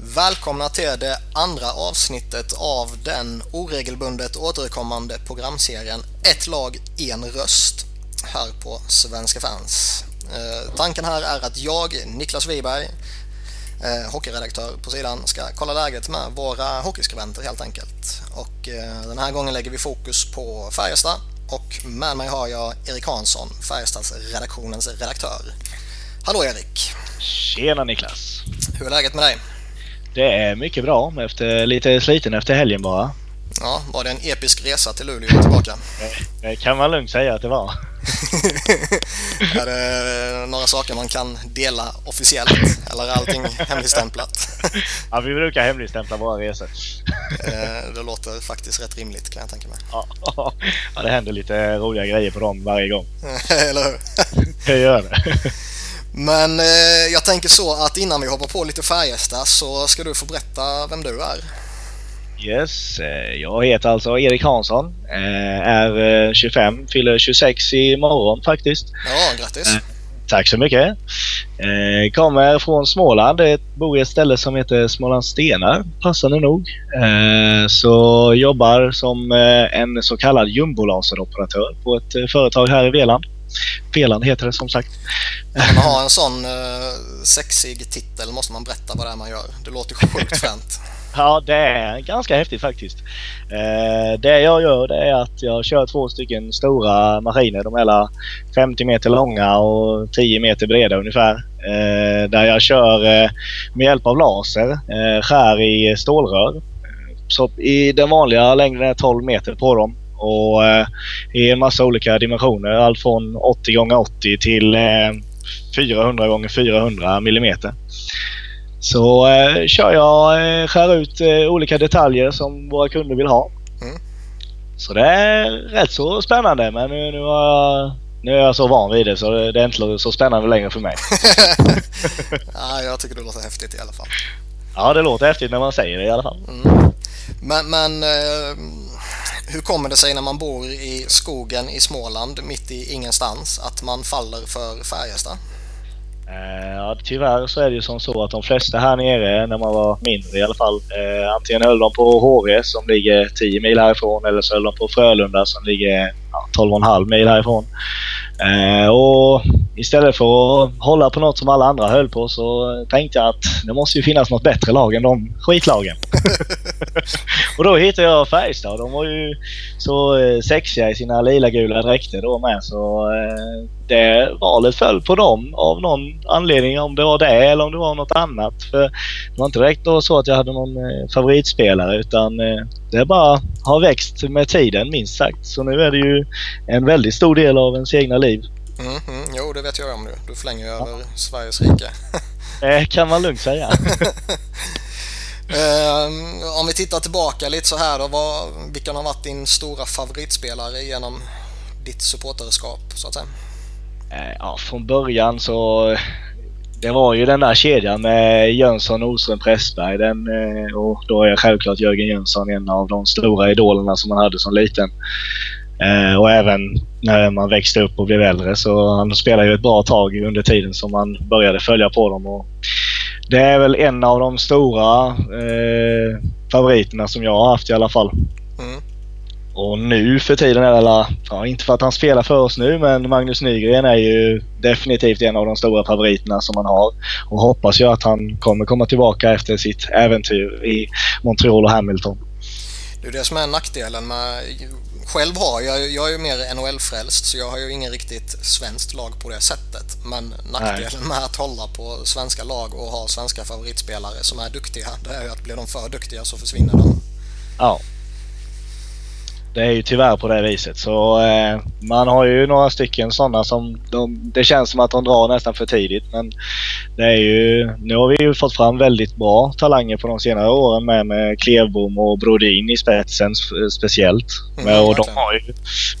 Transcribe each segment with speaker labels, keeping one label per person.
Speaker 1: Välkomna till det andra avsnittet av den oregelbundet återkommande programserien Ett lag, en röst här på Svenska fans. Eh, tanken här är att jag, Niklas Wiberg, eh, hockeyredaktör på sidan, ska kolla läget med våra hockeyskribenter helt enkelt. Och eh, den här gången lägger vi fokus på Färjestad och med mig har jag Erik Hansson, Färjestads redaktionens redaktör. Hallå Erik!
Speaker 2: Tjena Niklas!
Speaker 1: Hur är läget med dig?
Speaker 2: Det är mycket bra, efter, lite sliten efter helgen bara.
Speaker 1: Ja, var det en episk resa till Luleå och tillbaka?
Speaker 2: Det kan man lugnt säga att det var.
Speaker 1: är det några saker man kan dela officiellt eller är allting hemligstämplat?
Speaker 2: ja, vi brukar hemligstämpla våra resor.
Speaker 1: Eh, det låter faktiskt rätt rimligt kan jag tänka mig.
Speaker 2: Ja, det händer lite roliga grejer på dem varje gång.
Speaker 1: eller hur?
Speaker 2: Det gör det.
Speaker 1: Men eh, jag tänker så att innan vi hoppar på lite Färjestad så ska du få berätta vem du är.
Speaker 2: Yes, eh, jag heter alltså Erik Hansson. Eh, är 25, fyller 26 imorgon faktiskt.
Speaker 1: Ja, grattis!
Speaker 2: Tack så mycket. Kommer från Småland, bor i ett ställe som heter Smålandsstenar, passande nog. Så jobbar som en så kallad jumbolaseroperatör på ett företag här i Veland. Veland heter det som sagt.
Speaker 1: När man har en sån uh, sexig titel måste man berätta vad det är man gör. Det låter sjukt fränt.
Speaker 2: Ja, det är ganska häftigt faktiskt. Eh, det jag gör det är att jag kör två stycken stora maskiner. De är 50 meter långa och 10 meter breda ungefär. Eh, där jag kör eh, med hjälp av laser, eh, skär i stålrör. Så i den vanliga längden är 12 meter på dem och eh, i en massa olika dimensioner. Allt från 80 x 80 till eh, 400 x 400 millimeter. Så eh, kör jag, eh, skär ut eh, olika detaljer som våra kunder vill ha. Mm. Så det är rätt så spännande men nu, nu, jag, nu är jag så van vid det så det, det är inte så spännande längre för mig.
Speaker 1: ja, jag tycker det låter häftigt i alla fall.
Speaker 2: Ja, det låter häftigt när man säger det i alla fall.
Speaker 1: Mm. Men, men eh, hur kommer det sig när man bor i skogen i Småland mitt i ingenstans att man faller för Färjestad?
Speaker 2: Eh, ja, tyvärr så är det ju som så att de flesta här nere, när man var mindre i alla fall, eh, antingen höll de på HV som ligger 10 mil härifrån eller så höll de på Frölunda som ligger ja, 12,5 mil härifrån. Eh, och istället för att hålla på något som alla andra höll på så tänkte jag att det måste ju finnas något bättre lag än de skitlagen. och då hittade jag Färjestad. De var ju så eh, sexiga i sina lila-gula dräkter då med så eh, det valet föll på dem av någon anledning. Om det var det eller om det var något annat. För det var inte direkt så att jag hade någon eh, favoritspelare utan det bara har växt med tiden minst sagt. Så nu är det ju en väldigt stor del av ens egna liv.
Speaker 1: Mm, mm, jo, det vet jag om nu. Du flänger ju ja. över Sveriges rike.
Speaker 2: Det kan man lugnt säga.
Speaker 1: um, om vi tittar tillbaka lite så här då. Vad, vilken har varit din stora favoritspelare genom ditt supporterskap så att säga?
Speaker 2: Eh, ja, från början så det var ju den där kedjan med Jönsson, Oström, Pressberg. Den, eh, och då är självklart Jörgen Jönsson en av de stora idolerna som man hade som liten. Eh, och även när man växte upp och blev äldre så han spelade ju ett bra tag under tiden som man började följa på dem. Och det är väl en av de stora eh, favoriterna som jag har haft i alla fall. Mm. Och nu för tiden är det, ja, inte för att han spelar för oss nu, men Magnus Nygren är ju definitivt en av de stora favoriterna som man har. Och hoppas ju att han kommer komma tillbaka efter sitt äventyr i Montreal och Hamilton.
Speaker 1: Det är det som är nackdelen med... Själv har jag, jag är ju mer NHL-frälst så jag har ju ingen riktigt svenskt lag på det sättet. Men nackdelen med att hålla på svenska lag och ha svenska favoritspelare som är duktiga, det är ju att blir de för duktiga så försvinner de.
Speaker 2: Ja. Det är ju tyvärr på det viset. Så eh, man har ju några stycken sådana som de, det känns som att de drar nästan för tidigt. Men det är ju, nu har vi ju fått fram väldigt bra talanger på de senare åren med, med Klevbom och Brodin i spetsen speciellt. Mm, och de har, ju,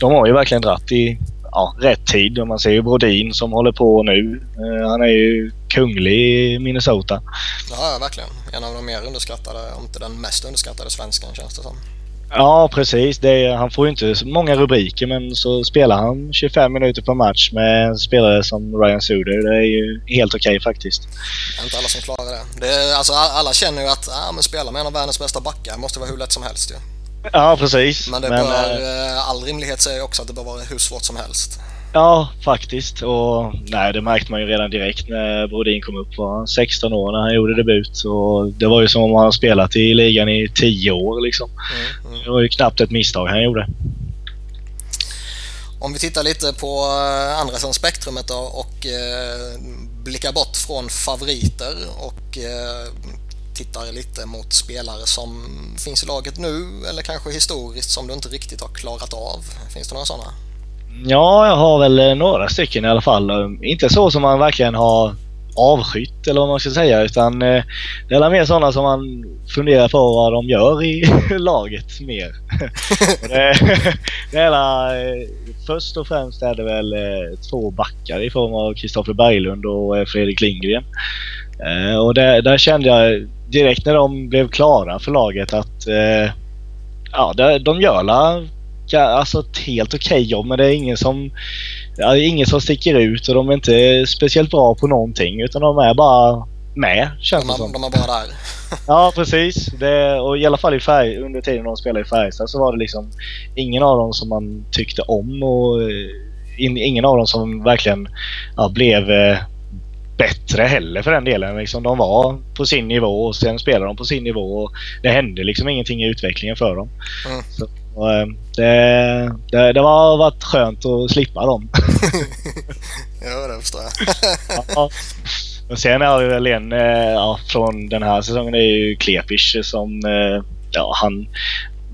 Speaker 2: de har ju verkligen dratt i ja, rätt tid. Man ser ju Brodin som håller på nu. Eh, han är ju kunglig i Minnesota.
Speaker 1: Ja, verkligen. En av de mer underskattade, om inte den mest underskattade svensken känns det som.
Speaker 2: Ja, precis. Är, han får ju inte så många rubriker men så spelar han 25 minuter per match med en spelare som Ryan Suder. Det är ju helt okej okay, faktiskt.
Speaker 1: Det är inte alla som klarar det. det är, alltså, alla känner ju att ah, men spela med en av världens bästa backar måste vara hur lätt som helst ju.
Speaker 2: Ja, precis.
Speaker 1: Men, det men bör, äh, all rimlighet säger också att det bör vara hur svårt som helst.
Speaker 2: Ja, faktiskt. Och nej, det märkte man ju redan direkt när Brodin kom upp. Var 16 år när han gjorde debut. Och det var ju som om han spelat i ligan i 10 år liksom. Mm, mm. Det var ju knappt ett misstag han gjorde.
Speaker 1: Om vi tittar lite på eh, andra sidan spektrumet då och eh, blickar bort från favoriter och eh, tittar lite mot spelare som finns i laget nu eller kanske historiskt som du inte riktigt har klarat av. Finns det några sådana?
Speaker 2: Ja, jag har väl eh, några stycken i alla fall. Eh, inte så som man verkligen har avskytt eller vad man ska säga utan eh, det är mer sådana som man funderar på vad de gör i laget mer. det, det är först och främst är det väl två backar i form av Kristoffer Berglund och Fredrik Lindgren. Och där, där kände jag direkt när de blev klara för laget att ja, de gör alltså ett helt okej okay jobb men det är ingen som ja, ingen som sticker ut och de är inte speciellt bra på någonting utan de är bara med känns
Speaker 1: de,
Speaker 2: det som.
Speaker 1: De är bara där.
Speaker 2: ja precis. Det, och i alla fall i färg, under tiden de spelade i Färjestad så var det liksom ingen av dem som man tyckte om och in, ingen av dem som verkligen ja, blev eh, bättre heller för den delen. Liksom, de var på sin nivå och sen spelade de på sin nivå och det hände liksom ingenting i utvecklingen för dem. Mm. Eh, det, det, det var varit skönt att slippa dem.
Speaker 1: ja, det förstår jag. ja.
Speaker 2: Och sen har vi väl en eh, ja, från den här säsongen, är ju Klepic som eh, ja, han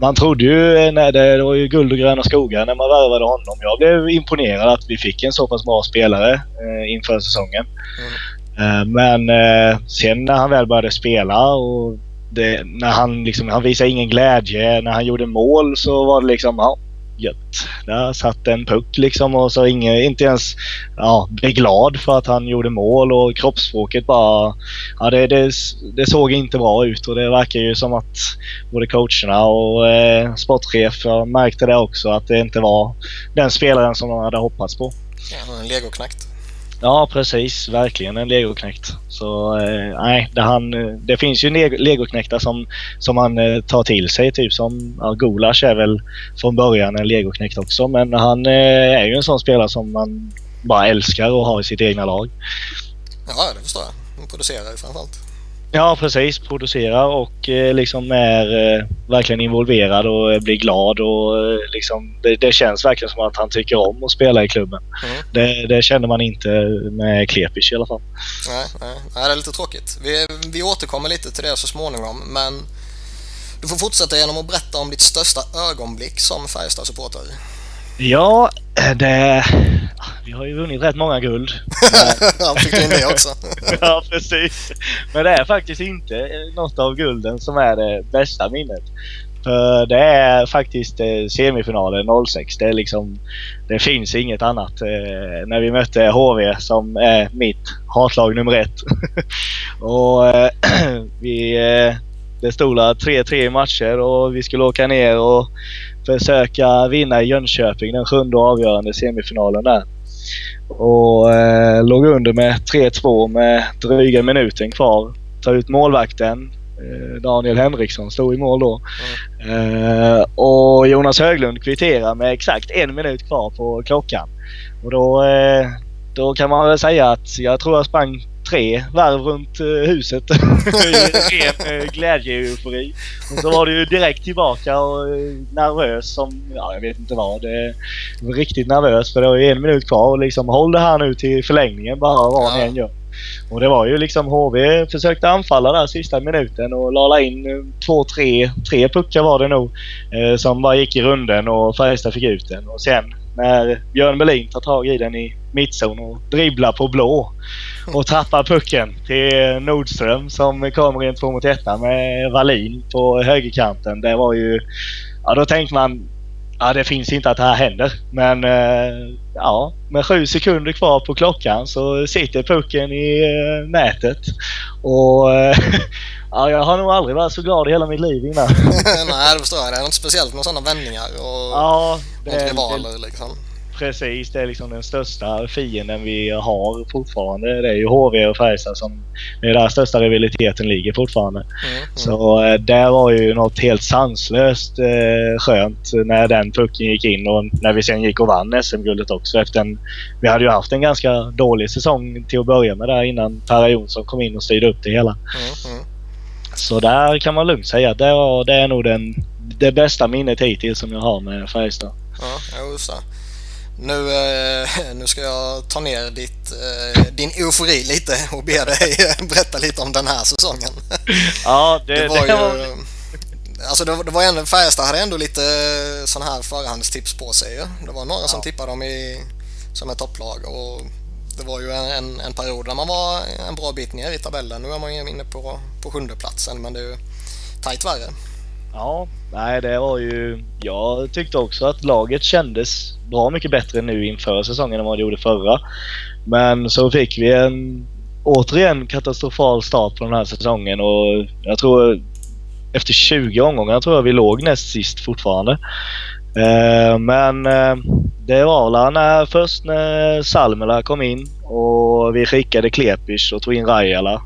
Speaker 2: man trodde ju, när det, det var ju guld och gröna skogar när man värvade honom. Jag blev imponerad att vi fick en så pass bra spelare eh, inför säsongen. Mm. Eh, men eh, sen när han väl började spela och det, när han liksom, han visade ingen glädje. När han gjorde mål så var det liksom, ja, gött. Där satt en puck liksom och så ingen, inte ens ja, blev glad för att han gjorde mål och kroppsspråket bara... Ja, det, det, det såg inte bra ut och det verkar ju som att både coacherna och eh, sportchef märkte det också att det inte var den spelaren som de hade hoppats på.
Speaker 1: Ja, en legoknakt.
Speaker 2: Ja, precis. Verkligen en legoknäckt. Så eh, nej, det, han, eh, det finns ju legoknäktar som, som han eh, tar till sig. Typ som ja, Gulasch är väl från början en legoknäckt också. Men han eh, är ju en sån spelare som man bara älskar och har i sitt egna lag.
Speaker 1: Ja, det förstår jag. Han producerar ju framförallt.
Speaker 2: Ja, precis. Producerar och eh, liksom är eh, verkligen involverad och blir glad och eh, liksom det, det, känns verkligen som att han tycker om att spela i klubben. Mm. Det, det känner man inte med Klepic i alla fall.
Speaker 1: Nej, nej. nej, det är lite tråkigt. Vi, vi återkommer lite till det så småningom, men du får fortsätta genom att berätta om ditt största ögonblick som Färjestad-supporter.
Speaker 2: Ja, det... Vi har ju vunnit rätt många guld.
Speaker 1: Han fick in det också.
Speaker 2: ja, precis. Men det är faktiskt inte något av gulden som är det bästa minnet. För det är faktiskt eh, semifinalen 06. Det, är liksom, det finns inget annat. Eh, när vi mötte HV som är mitt hatlag nummer ett. och eh, vi, det stod 3-3 matcher och vi skulle åka ner och försöka vinna i Jönköping den sjunde avgörande semifinalen där. Och eh, låg under med 3-2 med dryga minuten kvar. Ta ut målvakten. Eh, Daniel Henriksson stod i mål då. Mm. Eh, och Jonas Höglund kvitterar med exakt en minut kvar på klockan. Och då, eh, då kan man väl säga att jag tror jag sprang tre varv runt uh, huset i ren uh, glädje-eufori. Och så var det ju direkt tillbaka och uh, nervös som, ja jag vet inte vad. Det var riktigt nervös för det var ju en minut kvar och liksom håll det här nu till förlängningen bara vad ja. ni än gör. Och det var ju liksom HV försökte anfalla där sista minuten och lala in två, tre, tre puckar var det nog. Eh, som bara gick i runden och Färjestad fick ut den. Och sen när Björn Melin tar tag i den i mittzon och dribblar på blå och tappar pucken till Nordström som kommer i en 2 mot 1 med Wallin på högerkanten. Det var ju... Ja, då tänkte man Ja, det finns inte att det här händer. Men eh, ja, med sju sekunder kvar på klockan så sitter pucken i eh, nätet. Och Ja, jag har nog aldrig varit så glad i hela mitt liv innan.
Speaker 1: Nej, det förstår jag. Det är något speciellt med sådana vändningar och
Speaker 2: ja, det är,
Speaker 1: rivaler liksom.
Speaker 2: Precis. Det är liksom den största fienden vi har fortfarande. Det är ju HV och Färjestad som... Det är där största rivaliteten ligger fortfarande.
Speaker 1: Mm, mm.
Speaker 2: Så eh, det var ju något helt sanslöst eh, skönt när den pucken gick in och när vi sen gick och vann SM-guldet också. Efter en, vi hade ju haft en ganska dålig säsong till att börja med där innan Per Jonsson kom in och styrde upp det hela.
Speaker 1: Mm, mm.
Speaker 2: Så där kan man lugnt säga att det, det är nog den, det bästa minnet hittills som jag har med Färjestad.
Speaker 1: Ja, så. Nu, eh, nu ska jag ta ner ditt, eh, din eufori lite och be dig berätta lite om den här säsongen.
Speaker 2: Ja, det,
Speaker 1: Det var ju...
Speaker 2: var,
Speaker 1: Alltså det, var- ändå, Färjestad hade ändå lite sådana här förhandstips på sig ju. Det var några som
Speaker 2: Ja.
Speaker 1: tippade dem i, som ett topplag och det var ju en, en, en period där man var en bra bit ner i tabellen. Nu är man ju inne på, på sjunde platsen men det är ju tajt värre.
Speaker 2: Ja, nej det var ju... Jag tyckte också att laget kändes bra mycket bättre nu inför säsongen än vad det gjorde förra. Men så fick vi en återigen katastrofal start på den här säsongen och jag tror efter 20 omgångar tror jag vi låg näst sist fortfarande. Eh, men eh, det var när, först när Salmela kom in och vi skickade Klepis och tog in Rajala.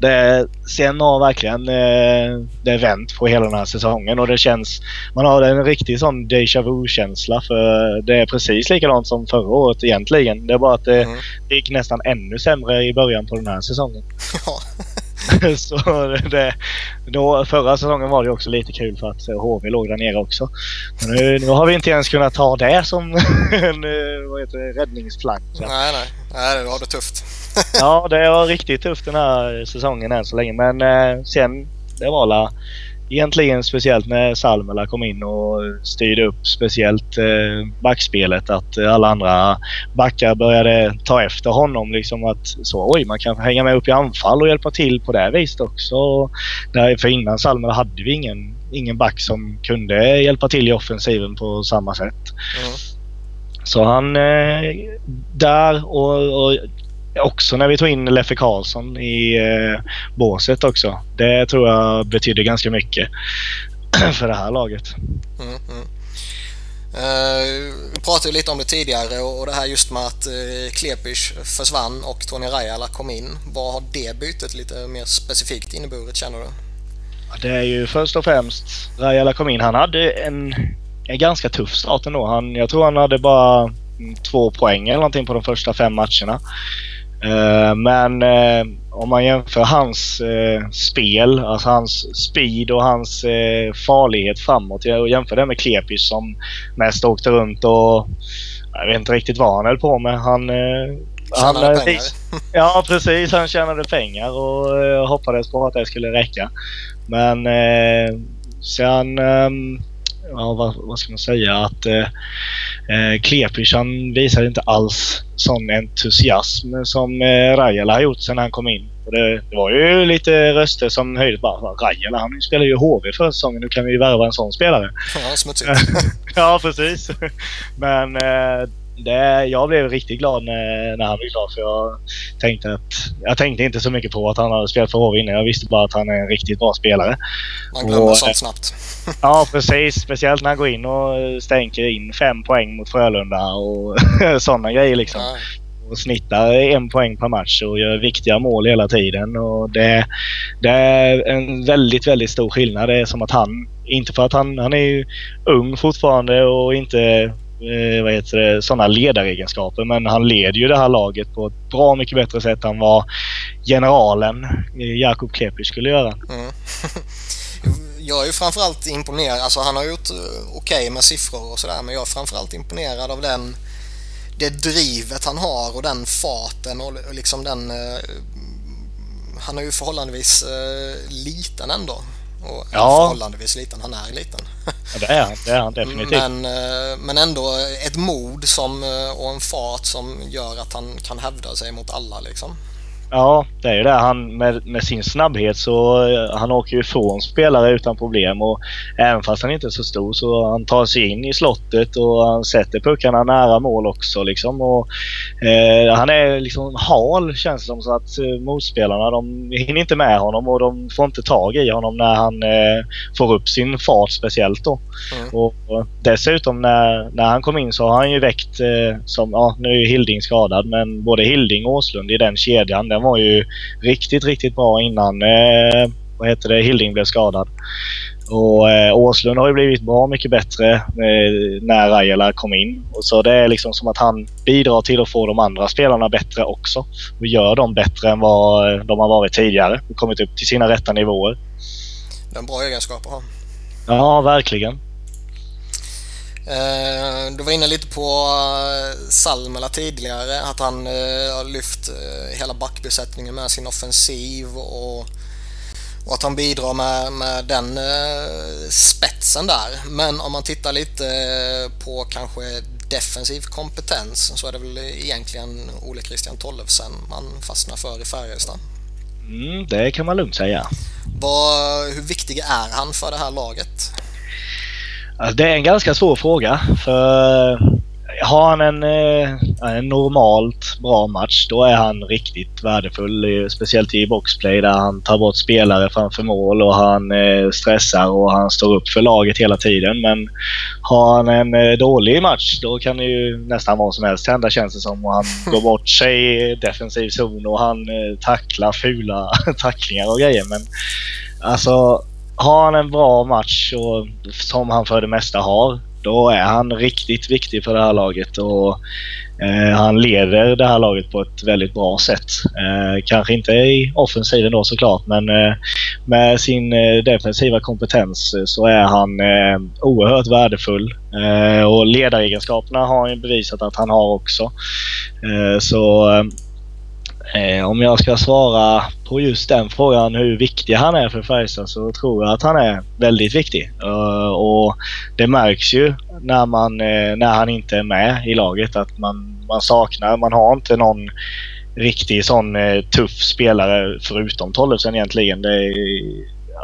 Speaker 2: Det, sen har verkligen eh, det vänt på hela den här säsongen och det känns... Man har en riktig sån déjà vu-känsla för det är precis likadant som förra året egentligen. Det är bara att det,
Speaker 1: Mm.
Speaker 2: det gick nästan ännu sämre i början på den här säsongen. Så det, då, förra säsongen var det också lite kul för att HV låg där nere också. Men nu, nu har vi inte ens kunnat ta det som en eh, vad heter det, räddningsplanka.
Speaker 1: Nej, nej. Nej, det har det tufft.
Speaker 2: Ja, det var riktigt tufft den här säsongen än så länge. Men eh, sen, det var la, egentligen speciellt när Salmela kom in och styrde upp speciellt eh, backspelet. Att alla andra backar började ta efter honom. Liksom att så, oj, man kan hänga med upp i anfall och hjälpa till på det viset också. Där, för innan Salmela hade vi ingen, ingen back som kunde hjälpa till i offensiven på samma sätt.
Speaker 1: Mm.
Speaker 2: Så han eh, där och, och också när vi tog in Leffe Karlsson i eh, båset också. Det tror jag betyder ganska mycket för det här laget.
Speaker 1: Mm, mm. Eh, vi pratade ju lite om det tidigare och och det här just med att uh, Klepic försvann och Tony Rajala kom in. Vad har det bytet lite mer specifikt inneburit känner du?
Speaker 2: Det är ju först och främst Rajala kom in. Han hade en, en ganska tuff start ändå. Han, jag tror han hade bara mm, två poäng eller någonting på de första fem matcherna. Eh, men eh, om man jämför hans eh, spel, alltså hans speed och hans farlighet framåt och jämför det med Klepis som mest åkte runt och jag vet inte riktigt vad han höll på med. Han, han,
Speaker 1: Tjänade
Speaker 2: eh,
Speaker 1: pengar.
Speaker 2: Ja, precis. Han tjänade pengar och eh, hoppades på att det skulle räcka. Men eh, sen... ehm, ja, vad, vad ska man säga? Att eh, eh, Klepic han visade inte alls sån entusiasm som eh, Rajala har gjort sedan han kom in. Och det, det var ju lite röster som höjdes bara. Rajala han spelar ju HV förra säsongen. Nu kan vi ju värva en sån spelare.
Speaker 1: Ja, smutsigt.
Speaker 2: ja, precis. Men eh, det, jag blev riktigt glad när, när han blev klar för jag tänkte att... Jag tänkte inte så mycket på att han hade spelat för HV innan. Jag visste bara att han är en riktigt bra spelare.
Speaker 1: Man glömmer
Speaker 2: Och,
Speaker 1: sånt snabbt.
Speaker 2: Ja, precis. Speciellt när han går in och stänker in fem poäng mot Frölunda och sådana grejer liksom. Och snittar en poäng per match och gör viktiga mål hela tiden. Och det, det är en väldigt, väldigt stor skillnad. Det är som att han, inte för att han, han är ju ung fortfarande och inte eh, vad heter det, sådana ledaregenskaper. Men han leder ju det här laget på ett bra mycket bättre sätt än vad generalen eh, Jakub Klepic skulle göra.
Speaker 1: Mm. Jag är ju framförallt imponerad, alltså han har gjort okej okej med siffror och sådär men jag är framförallt imponerad av den det drivet han har och den farten och och liksom den eh, han är ju förhållandevis eh, liten ändå. Och,
Speaker 2: Ja.
Speaker 1: förhållandevis liten, han är liten.
Speaker 2: Ja, det är han. Det är han definitivt.
Speaker 1: Men, eh, men ändå ett mod som, eh, och en fart som gör att han kan hävda sig mot alla liksom.
Speaker 2: Ja, det är ju det. Han, med, med sin snabbhet så eh, han åker ju ifrån spelare utan problem. Och även fast han inte är så stor så han tar sig in i slottet och han sätter puckarna nära mål också. Liksom. Och, eh, han är liksom hal känns det som. Så att eh, motspelarna de hinner inte med honom och de får inte tag i honom när han eh, får upp sin fart speciellt då. Mm. Och, och, dessutom när, när han kom in så har han ju väckt, eh, som, ja nu är Hilding skadad, men både Hilding och Åslund i den kedjan den var ju riktigt, riktigt bra innan eh, vad heter det, Hilding blev skadad. Och eh, Åslund har ju blivit bra mycket bättre eh, när Rajala kom in. Och så det är liksom som att han bidrar till att få de andra spelarna bättre också. Och gör dem bättre än vad eh, de har varit tidigare och kommit upp till sina rätta nivåer.
Speaker 1: Det är en bra egenskap att ha.
Speaker 2: Ja, verkligen.
Speaker 1: Eh, du var inne lite på eh, Salmela tidigare, att han eh, har lyft hela backbesättningen med sin offensiv och, och att han bidrar med, med den spetsen där. Men om man tittar lite på kanske defensiv kompetens så är det väl egentligen Ole Christian Tollefsen man fastnar för i Färjestad.
Speaker 2: Mm, det kan man lugnt säga.
Speaker 1: Vad, hur viktig är han för det här laget?
Speaker 2: Alltså, det är en ganska svår fråga. För har han en, eh, en normalt bra match då är han riktigt värdefull. Speciellt i boxplay där han tar bort spelare framför mål och han eh, stressar och han står upp för laget hela tiden. Men har han en eh, dålig match då kan det ju nästan vad som helst hända känns det som. Och han går bort sig i defensiv zon och han tacklar fula tacklingar och grejer. Men alltså har han en bra match, och, som han för det mesta har, då är han riktigt viktig för det här laget. Och, eh, han leder det här laget på ett väldigt bra sätt. Eh, kanske inte i offensiven då såklart, men eh, med sin eh, defensiva kompetens eh, så är han eh, oerhört värdefull. Eh, och ledaregenskaperna har han bevisat att han har också. Eh, så Eh, om jag ska svara på just den frågan hur viktig han är för Färjestad så tror jag att han är väldigt viktig. Uh, och det märks ju när, man, eh, när han inte är med i laget att man, man saknar, man har inte någon riktig sån eh, tuff spelare förutom Tollefsen egentligen. Det är,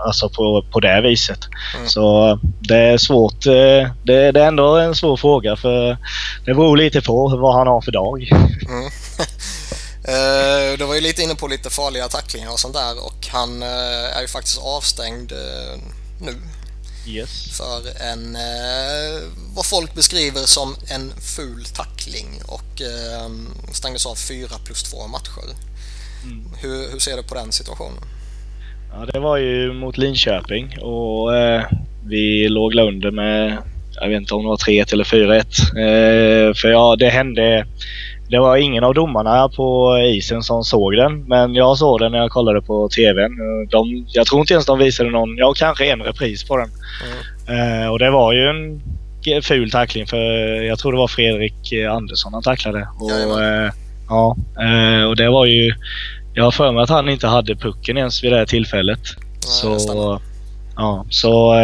Speaker 2: alltså på, på det viset. Mm. Så det är svårt. Eh, det, det, är ändå en svår fråga för det beror lite på vad han har för dag. Mm.
Speaker 1: Uh, du var ju lite inne på lite farliga tacklingar och sånt där och han uh, är ju faktiskt avstängd uh, nu.
Speaker 2: Yes.
Speaker 1: För en, vad folk beskriver som en ful tackling och stängdes av fyra plus två matcher. Mm. Hur, hur, ser du på den situationen?
Speaker 2: Ja, det var ju mot Linköping och vi låg under med, jag vet inte om det var 3-1 eller 4-1. för ja, det hände det var ingen av domarna på isen som såg den, men jag såg den när jag kollade på TVn. De, jag tror inte ens de visade någon, ja kanske en repris på den. Mm. Uh, och det var ju en ful tackling för jag tror det var Fredrik Andersson han tacklade. Och, uh, ja, uh, och det var ju... Jag har för mig att han inte hade pucken ens vid det tillfället.
Speaker 1: Ja, så,
Speaker 2: ja, så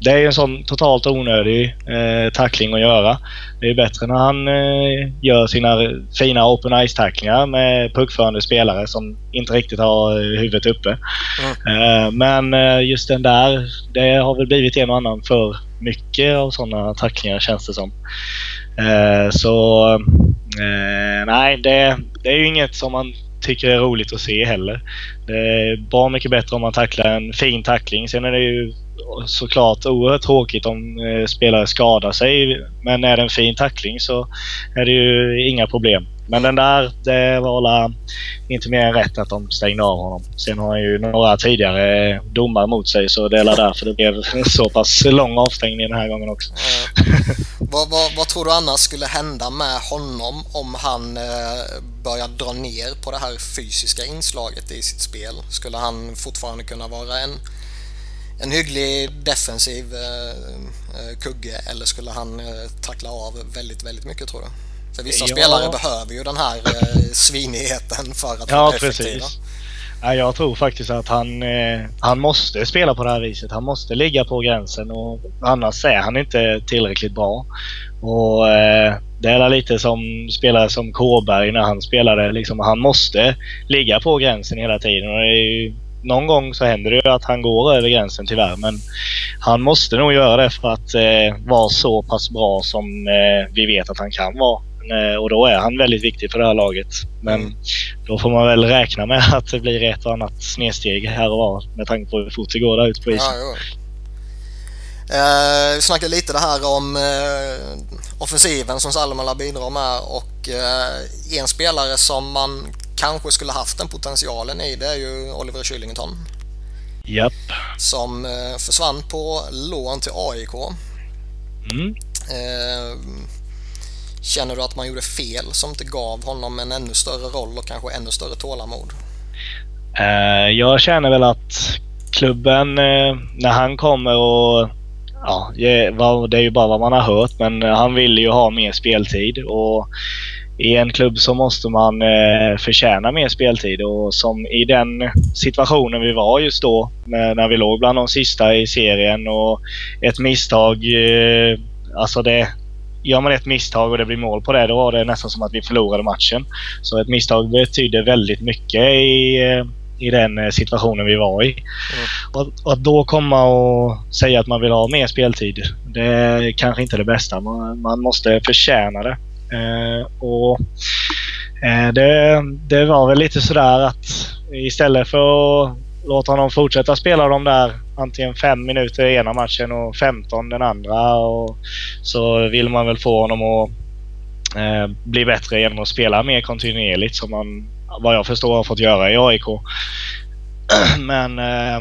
Speaker 2: det är en sån totalt onödig eh, tackling att göra. Det är bättre när han eh, gör sina fina open ice-tacklingar med puckförande spelare som inte riktigt har eh, huvudet uppe. Mm. Eh, men eh, just den där, det har väl blivit en och annan för mycket av sådana tacklingar känns det som. Eh, så nej, det, det är ju inget som man tycker är roligt att se heller. Det är bra mycket bättre om man tacklar en fin tackling. Sen är det ju såklart oerhört tråkigt om eh, spelare skadar sig. Men är det en fin tackling så är det ju inga problem. Men den där, det var inte mer än rätt att de stängde av honom. Sen har han ju några tidigare domar mot sig så det är därför det blev så pass lång avstängning den här gången också.
Speaker 1: Mm. vad, vad, vad, tror du annars skulle hända med honom om han eh, börjar dra ner på det här fysiska inslaget i sitt spel? Skulle han fortfarande kunna vara en en hygglig defensiv eh, eh, kugge eller skulle han eh, tackla av väldigt, väldigt mycket tror du? För vissa ja. spelare behöver ju den här svinigheten för att
Speaker 2: ja, vara effektiva. Precis. Ja, jag tror faktiskt att han, han måste spela på det här viset. Han måste ligga på gränsen och annars är han inte tillräckligt bra. Och Det är lite som spelare som Kåberg när han spelade. Liksom, han måste ligga på gränsen hela tiden. Och ju, någon gång så händer det ju att han går över gränsen tyvärr. Men han måste nog göra det för att eh, vara så pass bra som eh, vi vet att han kan vara. Eh, och då är han väldigt viktig för det här laget. Men mm. då får man väl räkna med att det blir ett och annat snedsteg här och var med tanke på hur fort det går där ute på isen. Ja,
Speaker 1: eh, vi snackade lite det här om eh, offensiven som Salmela bidrar med och eh, en spelare som man kanske skulle haft den potentialen i det är ju Oliver Kylington.
Speaker 2: Japp.
Speaker 1: Som eh, försvann på lån till AIK.
Speaker 2: Mm.
Speaker 1: Eh, Känner du att man gjorde fel som inte gav honom en ännu större roll och kanske ännu större tålamod?
Speaker 2: Uh, jag känner väl att klubben, när han kommer och ja, det är ju bara vad man har hört, men han vill ju ha mer speltid. Och i en klubb så måste man eh, förtjäna mer speltid och som i den situationen vi var just då när vi låg bland de sista i serien och ett misstag, eh, alltså det, gör man ett misstag och det blir mål på det, då var det nästan som att vi förlorade matchen. Så ett misstag betyder väldigt mycket i, eh, i den eh, situationen vi var i. Mm. Och, att då komma och säga att man vill ha mer speltid, det är kanske inte det bästa. Man, man måste förtjäna det. Eh, och eh, det, det var väl lite sådär att istället för att låta honom fortsätta spela de där antingen fem minuter i ena matchen och 15 den andra. Och så vill man väl få honom att eh, bli bättre genom att spela mer kontinuerligt som man vad jag förstår har fått göra i AIK. Men eh,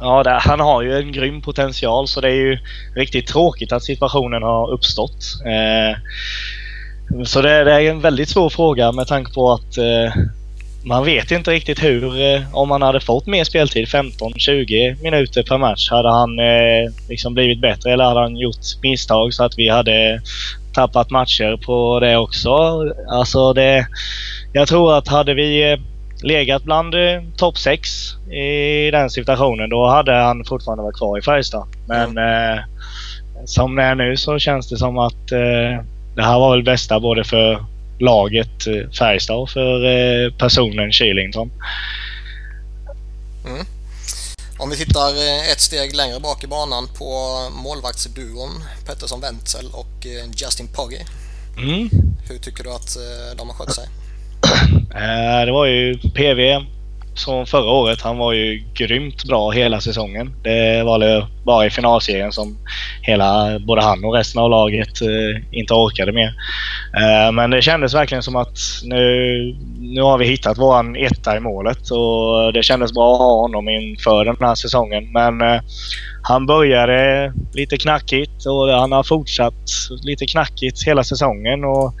Speaker 2: ja, det, han har ju en grym potential så det är ju riktigt tråkigt att situationen har uppstått. Eh, så det, det, är en väldigt svår fråga med tanke på att eh, man vet inte riktigt hur, eh, om han hade fått mer speltid, 15-20 minuter per match, hade han eh, liksom blivit bättre eller hade han gjort misstag så att vi hade tappat matcher på det också. Alltså det, jag tror att hade vi eh, legat bland eh, topp 6 i den situationen då hade han fortfarande varit kvar i Färjestad. Men mm. som det är nu så känns det som att eh, det här var väl bästa både för laget eh, Färjestad och för eh, personen Kylington.
Speaker 1: Mm. Om vi tittar eh, ett steg längre bak i banan på målvaktsduon Pettersson Wenzel och Justin Pogge.
Speaker 2: Mm.
Speaker 1: Hur tycker du att de har skött sig?
Speaker 2: Det var ju PV som förra året. Han var ju grymt bra hela säsongen. Det var det bara i finalserien som hela, både han och resten av laget eh, inte orkade mer. Eh, men det kändes verkligen som att nu, nu har vi hittat våran etta i målet och det kändes bra att ha honom inför den här säsongen. Men eh, han började lite knackigt och han har fortsatt lite knackigt hela säsongen. Och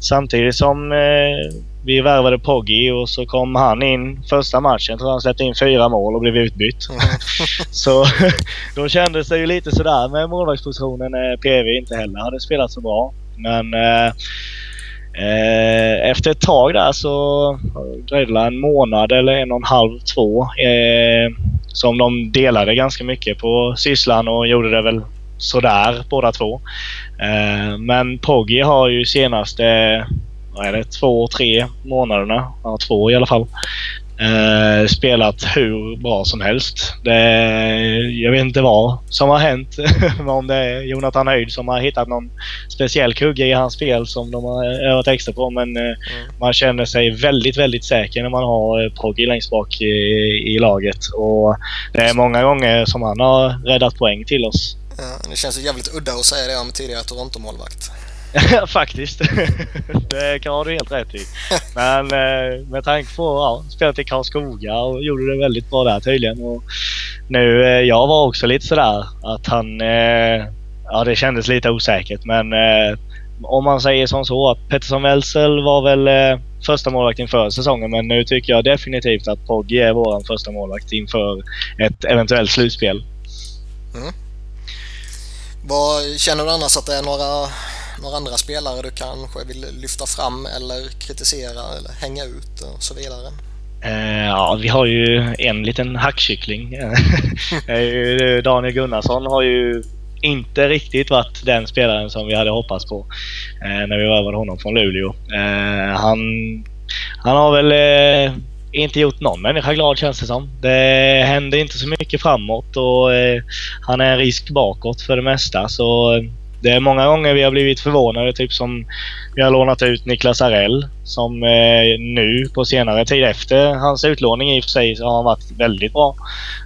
Speaker 2: samtidigt som eh, vi värvade Poggi och så kom han in första matchen. tror han släppte in fyra mål och blev utbytt. Så då kändes det ju lite sådär med målvaktspositionen när PV inte heller hade spelat så bra. Men eh, eh, efter ett tag där så dröjde det en månad eller en och en halv, två. Eh, som de delade ganska mycket på sysslan och gjorde det väl sådär båda två. Eh, men Poggi har ju senaste är det, två, tre månaderna, ja, två i alla fall, eh, spelat hur bra som helst. Det, jag vet inte vad som har hänt. om det är Jonathan Höjd som har hittat någon speciell kugge i hans spel som de har övat extra på. Men eh, mm. man känner sig väldigt, väldigt säker när man har Poggi längst bak i, i laget. Och det är många gånger som han har räddat poäng till oss.
Speaker 1: Ja, det känns jävligt udda att säga det om tidigare Toronto-målvakt.
Speaker 2: Faktiskt. det kan du helt rätt i. Men eh, med tanke på ja, spelat i Karlskoga och gjorde det väldigt bra där tydligen. Och nu, eh, jag var också lite sådär att han... Eh, ja, det kändes lite osäkert men eh, om man säger som så att Pettersson Welzel var väl eh, första målvakt inför säsongen men nu tycker jag definitivt att Poggi är vår första målvakt inför ett eventuellt slutspel.
Speaker 1: Mm. Vad Känner du annars att det är några några andra spelare du kanske vill lyfta fram eller kritisera eller hänga ut och så vidare?
Speaker 2: Eh, ja, vi har ju en liten hackkyckling. Eh, Daniel Gunnarsson har ju inte riktigt varit den spelaren som vi hade hoppats på eh, när vi värvade honom från Luleå. Han, han har väl inte gjort någon människa glad känns det som. Det händer inte så mycket framåt och han är en risk bakåt för det mesta. Så det är många gånger vi har blivit förvånade. Typ som vi har lånat ut Niklas Arell som eh, nu på senare tid efter hans utlåning i och för sig så har han varit väldigt bra.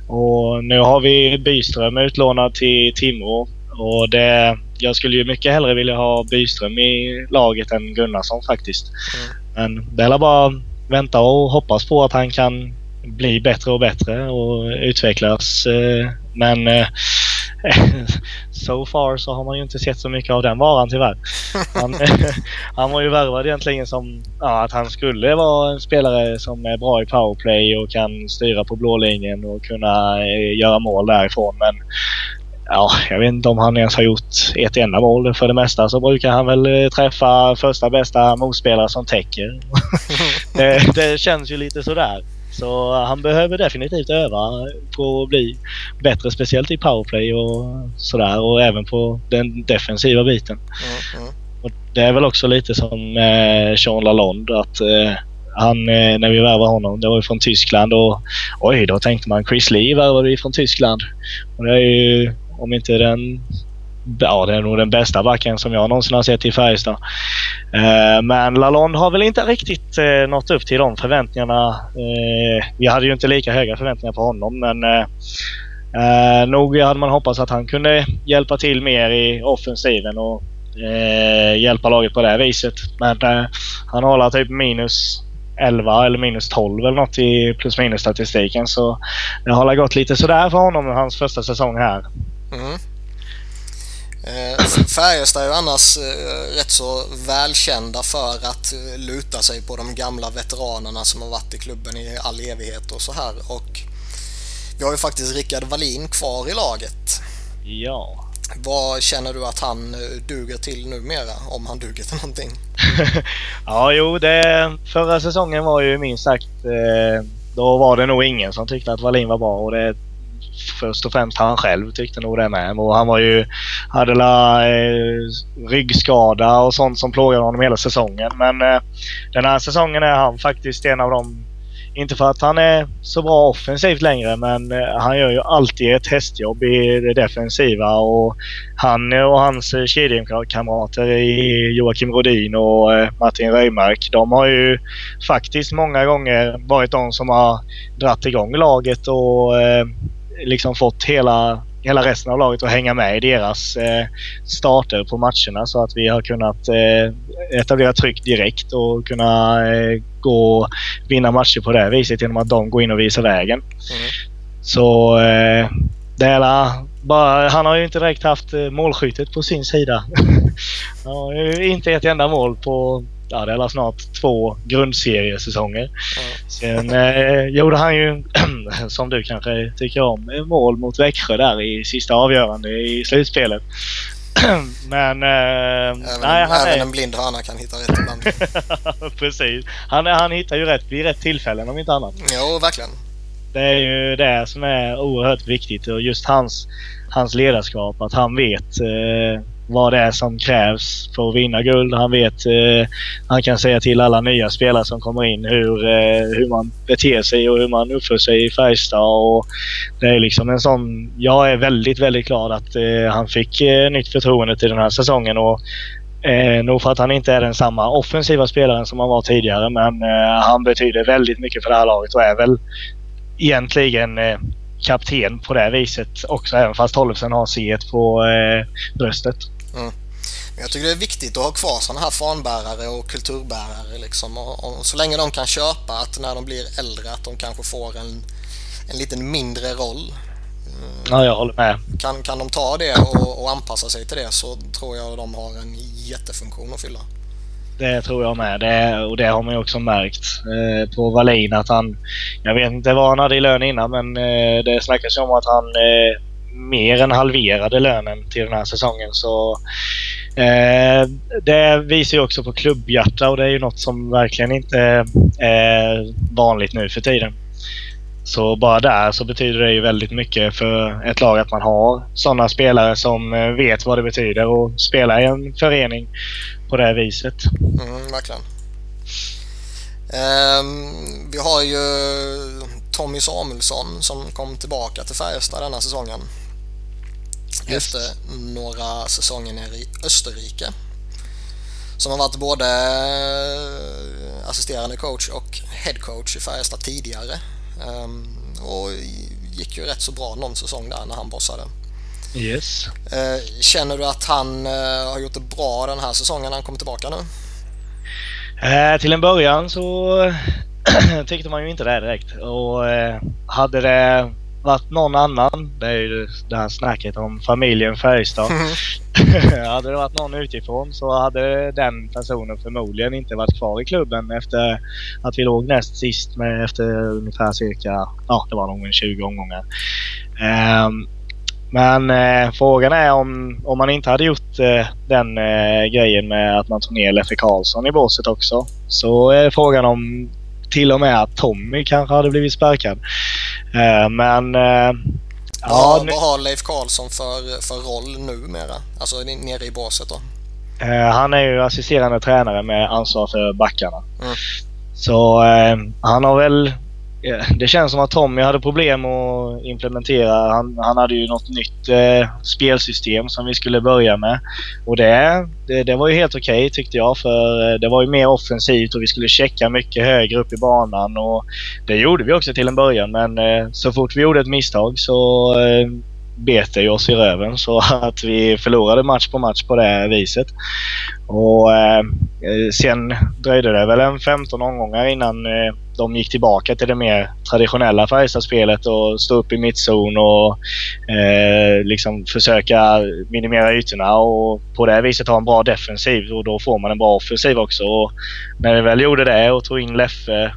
Speaker 2: Och nu har vi Byström utlånad till Timrå. Och det, jag skulle ju mycket hellre vilja ha Byström i laget än Gunnarsson faktiskt. Mm. Men det är bara vänta och hoppas på att han kan bli bättre och bättre och utvecklas. Eh, men eh, so far så har man ju inte sett så mycket av den varan tyvärr. Han, han var ju värvad egentligen som ja, att han skulle vara en spelare som är bra i powerplay och kan styra på blålinjen och kunna eh, göra mål därifrån. Men ja, jag vet inte om han ens har gjort ett enda mål. För det mesta så brukar han väl eh, träffa första bästa motspelare som täcker. det, det känns ju lite sådär. Så han behöver definitivt öva på att bli bättre, speciellt i powerplay och sådär och även på den defensiva biten. Mm, mm. Och det är väl också lite som eh, Sean Lalonde att eh, han, eh, när vi värvade honom, det var ju från Tyskland och oj, då tänkte man Chris Lee värvade vi från Tyskland. Och det är ju, om inte den ja, det är nog den bästa backen som jag någonsin har sett i Färjestad. Eh, men Lalonde har väl inte riktigt eh, nått upp till de förväntningarna. Eh, vi hade ju inte lika höga förväntningar på honom men eh, eh nog hade man hoppats att han kunde hjälpa till mer i offensiven och eh, hjälpa laget på det viset. Men eh, han håller typ minus 11 eller minus 12 eller något i plus minus statistiken. Så det har gått lite sådär för honom hans första säsong här. Mm.
Speaker 1: Eh, Färjestad är ju annars eh, rätt så välkända för att eh, luta sig på de gamla veteranerna som har varit i klubben i all evighet och så här. Och vi har ju faktiskt Rickard Wallin kvar i laget.
Speaker 2: Ja.
Speaker 1: Vad känner du att han duger till numera? Om han duger till någonting?
Speaker 2: ja, jo, det, förra säsongen var ju minst sagt... Då var det nog ingen som tyckte att Wallin var bra och det först och främst han själv tyckte nog det med. Och han var ju, hade la eh, ryggskada och sånt som plågade honom hela säsongen. Men eh, den här säsongen är han faktiskt en av de inte för att han är så bra offensivt längre men eh, han gör ju alltid ett hästjobb i det defensiva och han och hans eh, kedjekamrater i Joakim Rodin och eh, Martin Röjmark de har ju faktiskt många gånger varit de som har dratt igång laget och liksom fått hela, hela resten av laget att hänga med i deras eh, starter på matcherna så att vi har kunnat eh, etablera tryck direkt och kunna eh, gå och vinna matcher på det viset genom att de går in och visar vägen. Mm. Så eh, det är bara, han har ju inte direkt haft eh, målskyttet på sin sida. han har ju inte ett enda mål på ja, det är snart två grundseriesäsonger. Mm. Sen eh, gjorde han ju, som du kanske tycker om, mål mot Växjö där i sista avgörande i slutspelet. Men... Eh,
Speaker 1: även, nej, han även är... en blind hörna kan hitta rätt ibland.
Speaker 2: Precis. Han, han hittar ju rätt vid rätt tillfällen om inte annat.
Speaker 1: Jo, verkligen.
Speaker 2: Det är ju det som är oerhört viktigt och just hans, hans ledarskap. Att han vet eh, vad det är som krävs för att vinna guld. Han vet, eh, han kan säga till alla nya spelare som kommer in hur, eh, hur man beter sig och hur man uppför sig i Färjestad. Och det är liksom en sån, jag är väldigt, väldigt glad att eh, han fick eh, nytt förtroende till den här säsongen. Och, Eh, nog för att han inte är den samma offensiva spelaren som han var tidigare men eh, han betyder väldigt mycket för det här laget och är väl egentligen eh, kapten på det viset också även fast Tollefsen har C på eh, bröstet. Mm.
Speaker 1: Jag tycker det är viktigt att ha kvar sådana här fanbärare och kulturbärare liksom. Och, och, så länge de kan köpa att när de blir äldre att de kanske får en, en liten mindre roll.
Speaker 2: Mm. Ja, jag håller med.
Speaker 1: Kan, kan de ta det och, och anpassa sig till det så tror jag de har en jättefunktion att fylla.
Speaker 2: Det tror jag med. Det, och det har man ju också märkt eh, på Wallin att han... Jag vet inte vad han hade i lön innan men eh, det snackas om att han eh, mer än halverade lönen till den här säsongen. Så Eh, det visar ju också på klubbhjärta och det är ju något som verkligen inte är vanligt nu för tiden. Så bara där så betyder det ju väldigt mycket för ett lag att man har sådana spelare som eh, vet vad det betyder att spela i en förening på det viset.
Speaker 1: Mm, verkligen. Um, vi har ju Tommy Samuelsson som kom tillbaka till Färjestad denna säsongen. Just. Efter några säsonger nere i Österrike. Som har varit både eh, assisterande coach och headcoach i Färjestad tidigare. Um, och gick ju rätt så bra någon säsong där när han bossade.
Speaker 2: Yes.
Speaker 1: Uh, känner du att han uh, har gjort det bra den här säsongen när han kommer tillbaka nu?
Speaker 2: Uh, till en början så tyckte man ju inte det direkt. Och hade det varit någon annan, det är ju det här snacket om familjen Färjestad. hade det varit någon utifrån så hade den personen förmodligen inte varit kvar i klubben efter att vi låg näst sist med efter ungefär cirka, ja det var nog 20 omgångar. Um, men eh, frågan är om, om man inte hade gjort eh, den eh, grejen med att man tog ner Leffe Karlsson i båset också. Så är frågan om till och med att Tommy kanske hade blivit sparkad. Eh, men... Eh,
Speaker 1: ja, vad, vad har Leif Karlsson för, för roll numera? Alltså nere i båset då?
Speaker 2: Eh, han är ju assisterande tränare med ansvar för backarna. Mm. Så han har väl Eh, det känns som att Tommy hade problem att implementera. Han, han hade ju något nytt eh, spelsystem som vi skulle börja med. Och det, det, det var ju helt okej okay, tyckte jag för eh, det var ju mer offensivt och vi skulle checka mycket högre upp i banan. Och det gjorde vi också till en början men eh, så fort vi gjorde ett misstag så eh, bet det oss i röven så att vi förlorade match på match på det viset. Och eh, eh, sen dröjde det väl en 15 omgångar innan eh, de gick tillbaka till det mer traditionella Färjestadspelet och stå upp i mittzon och eh, liksom försöka minimera ytorna och på det viset ha en bra defensiv och då får man en bra offensiv också. Och när vi väl gjorde det och tog in Leffe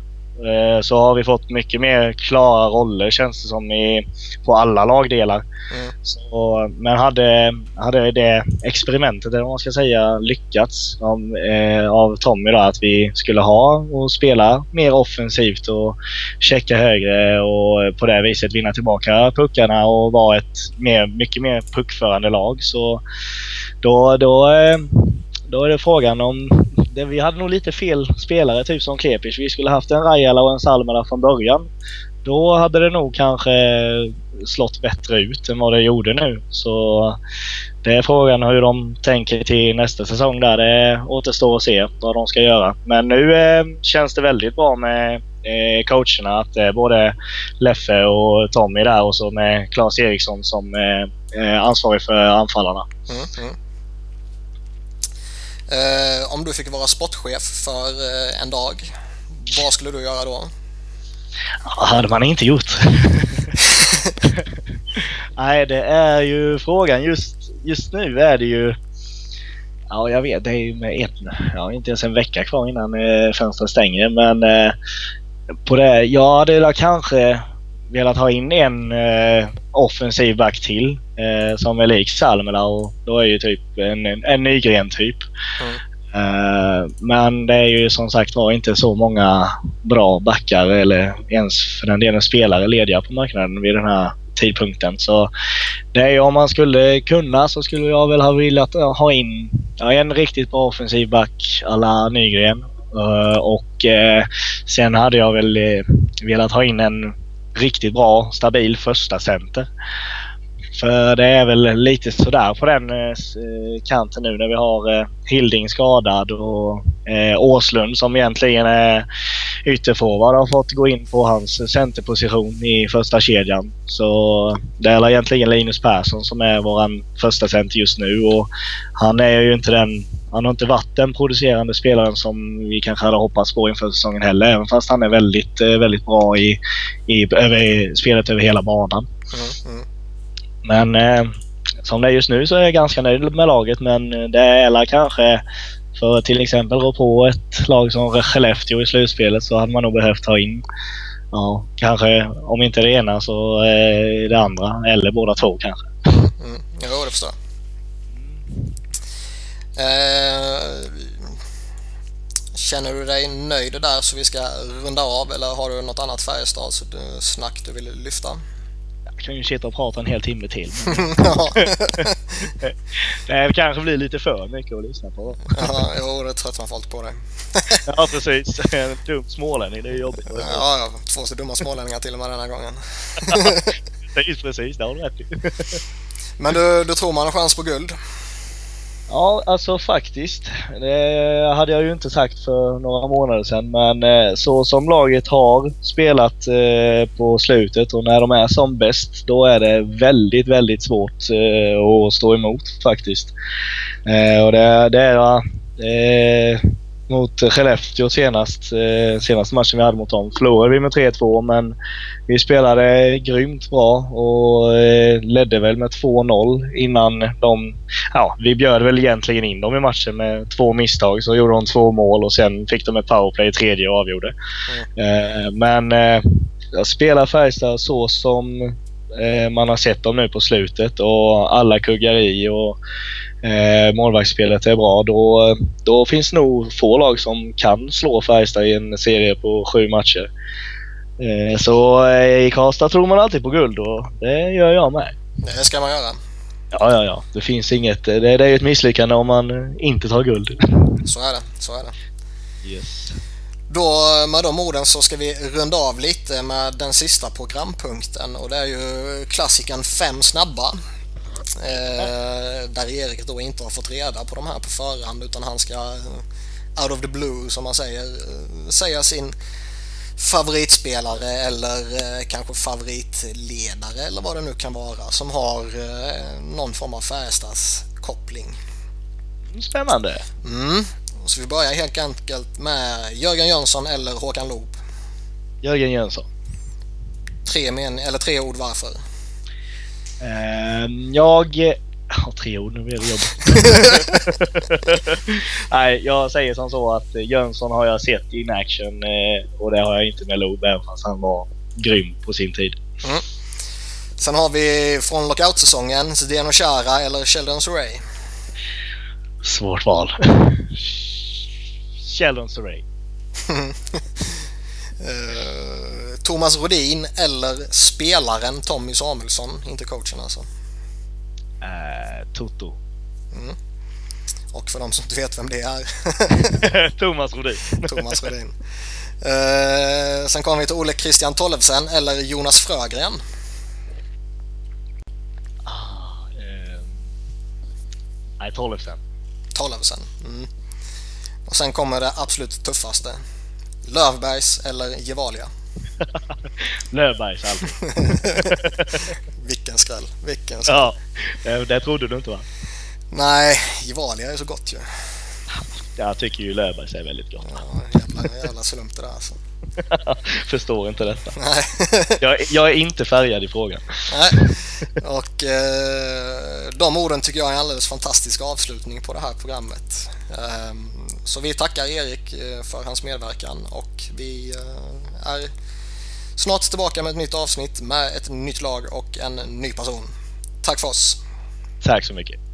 Speaker 2: så har vi fått mycket mer klara roller känns det som i, på alla lagdelar. Mm. Så, men hade, hade det experimentet, eller vad man ska säga, lyckats av, eh, av Tommy då, att vi skulle ha och spela mer offensivt och checka högre och på det viset vinna tillbaka puckarna och vara ett mer, mycket mer puckförande lag. Så då, då, eh, då är det frågan om det, vi hade nog lite fel spelare, typ som Klepic. Vi skulle haft en Rajala och en Salmela från början. Då hade det nog kanske slått bättre ut än vad det gjorde nu. Så det är frågan hur de tänker till nästa säsong där. Det återstår att se vad de ska göra. Men nu eh, känns det väldigt bra med eh, coacherna. Att eh, både Leffe och Tommy där och så med Claes Eriksson som eh, eh ansvarig för anfallarna. Mm, mm.
Speaker 1: Eh, om du fick vara sportchef för eh, en dag, vad skulle du göra då?
Speaker 2: Ja, hade man inte gjort. Nej, det är ju frågan. Just, just nu är det ju... Ja, jag vet. Det är ju med en, ja, inte ens en vecka kvar innan eh, fönstret stänger. Men eh, på det, jag hade kanske velat ha in en eh, offensiv back till eh, som är lik Salmela och då är ju typ en, en, en Nygren typ. Mm. Uh, men det är ju som sagt var inte så många bra backar eller ens för den delen spelare lediga på marknaden vid den här tidpunkten. Så det är ju om man skulle kunna så skulle jag väl ha velat ha in ja, en riktigt bra offensiv back alla Nygren. Uh, och uh, sen hade jag väl velat ha in en riktigt bra, stabil första center. För det är väl lite sådär på den eh, eh, kanten nu när vi har eh, Hilding skadad och Åslund som egentligen är ytterforward har fått gå in på hans centerposition i första kedjan. Så det är egentligen Linus Persson som är våran första center just nu och han är ju inte den han har inte varit den producerande spelaren som vi kanske hade hoppats på inför säsongen heller. Även fast han är väldigt, väldigt bra i, i, över, spelet över hela banan. Mm, mm. Men eh, som det är just nu så är jag ganska nöjd med laget men det är kanske för till exempel rå på ett lag som Skellefteå i slutspelet så hade man nog behövt ta in ja, kanske om inte det ena så eh, det andra eller båda två kanske.
Speaker 1: Mm, mm. Jo, det förstår Eh, känner du dig nöjd där så vi ska runda av eller har du något annat Färjestads snack du vill lyfta?
Speaker 2: Jag kan ju sitta och prata en hel timme till. det kanske blir lite för mycket att lyssna på.
Speaker 1: ja, jo, det tröttnar folk på det.
Speaker 2: ja, precis. En dum smålänning, det är jobbigt.
Speaker 1: Ja, ja, två så dumma smålänningar till och med den här gången.
Speaker 2: precis, precis. Det har du rätt i.
Speaker 1: Men du, du tror man har chans på guld?
Speaker 2: Ja, alltså faktiskt. Det hade jag ju inte sagt för några månader sedan. Men eh, så som laget har spelat eh, på slutet och när de är som bäst, då är det väldigt, väldigt svårt eh, att stå emot faktiskt. Och det, det är mot Skellefteå senast, eh, senaste matchen vi hade mot dem. Förlorade vi med 3-2 men vi spelade grymt bra och eh, ledde väl med 2-0 innan de... Ja, vi bjöd väl egentligen in dem i matchen med två misstag. Så gjorde de två mål och sen fick de ett powerplay i tredje och avgjorde. Mm. Eh, men eh, jag spelar Färjestad så som eh, man har sett dem nu på slutet och alla kuggar i och eh, målvaktsspelet är bra, då, då finns nog få lag som kan slå Färjestad i en serie på sju matcher. Eh, så eh, i Karlstad tror man alltid på guld och det gör jag med.
Speaker 1: Det ska man göra.
Speaker 2: Ja, ja, ja. Det finns inget... Det, det är ett misslyckande om man inte tar guld.
Speaker 1: Så är det. Så är det.
Speaker 2: Yes.
Speaker 1: Då med de orden så ska vi runda av lite med den sista programpunkten och det är ju klassiken Fem snabba. Eh, där Erik då inte har fått reda på de här på förhand utan han ska eh, out of the blue som man säger eh, säga sin favoritspelare eller eh, kanske favoritledare eller vad det nu kan vara som har någon form av Färjestads koppling.
Speaker 2: Spännande.
Speaker 1: Mm. Så vi börjar helt enkelt med Jörgen Jönsson eller Håkan Loob.
Speaker 2: Jörgen Jönsson.
Speaker 1: Tre, men, eller tre ord varför?
Speaker 2: Uh, jag... Ja, tre ord, nu blir det jobbigt. Nej, jag säger som så att Jönsson har jag sett in action eh, och det har jag inte med Loob även fast han var grym på sin tid. Mm.
Speaker 1: Sen har vi från lockout-säsongen Zdeno Chara eller Sheldon Surrey.
Speaker 2: Svårt val. Sheldon Surrey.
Speaker 1: uh, Thomas Rodin eller spelaren Tommy Samuelsson, inte coachen alltså?
Speaker 2: Uh, Toto. Mm.
Speaker 1: Och för de som inte vet vem det är.
Speaker 2: Thomas Rodin.
Speaker 1: Thomas Rodin. Uh, sen kommer vi till Ole Christian Tollefsen eller Jonas Frögren.
Speaker 2: Ah, uh, nej, Tollefsen.
Speaker 1: Tollefsen. Mm. Och sen kommer det absolut tuffaste. Lövbergs eller Gevalia?
Speaker 2: Lövbergs alltid.
Speaker 1: Vilken skräll. Vilken skräll.
Speaker 2: Ja, det, det trodde du inte va?
Speaker 1: Nej, Gevalia är så gott ju.
Speaker 2: Jag tycker ju Löfbergs är väldigt gott.
Speaker 1: Ja, jävla, jävla slump det där alltså.
Speaker 2: Förstår inte detta. Nej. jag, jag, är inte färgad i frågan.
Speaker 1: Nej. Och eh, de orden tycker jag är en alldeles fantastisk avslutning på det här programmet. Eh, så vi tackar Erik eh, för hans medverkan och vi eh, är snart tillbaka med ett nytt avsnitt med ett nytt lag och en ny person. Tack för oss!
Speaker 2: Tack så mycket!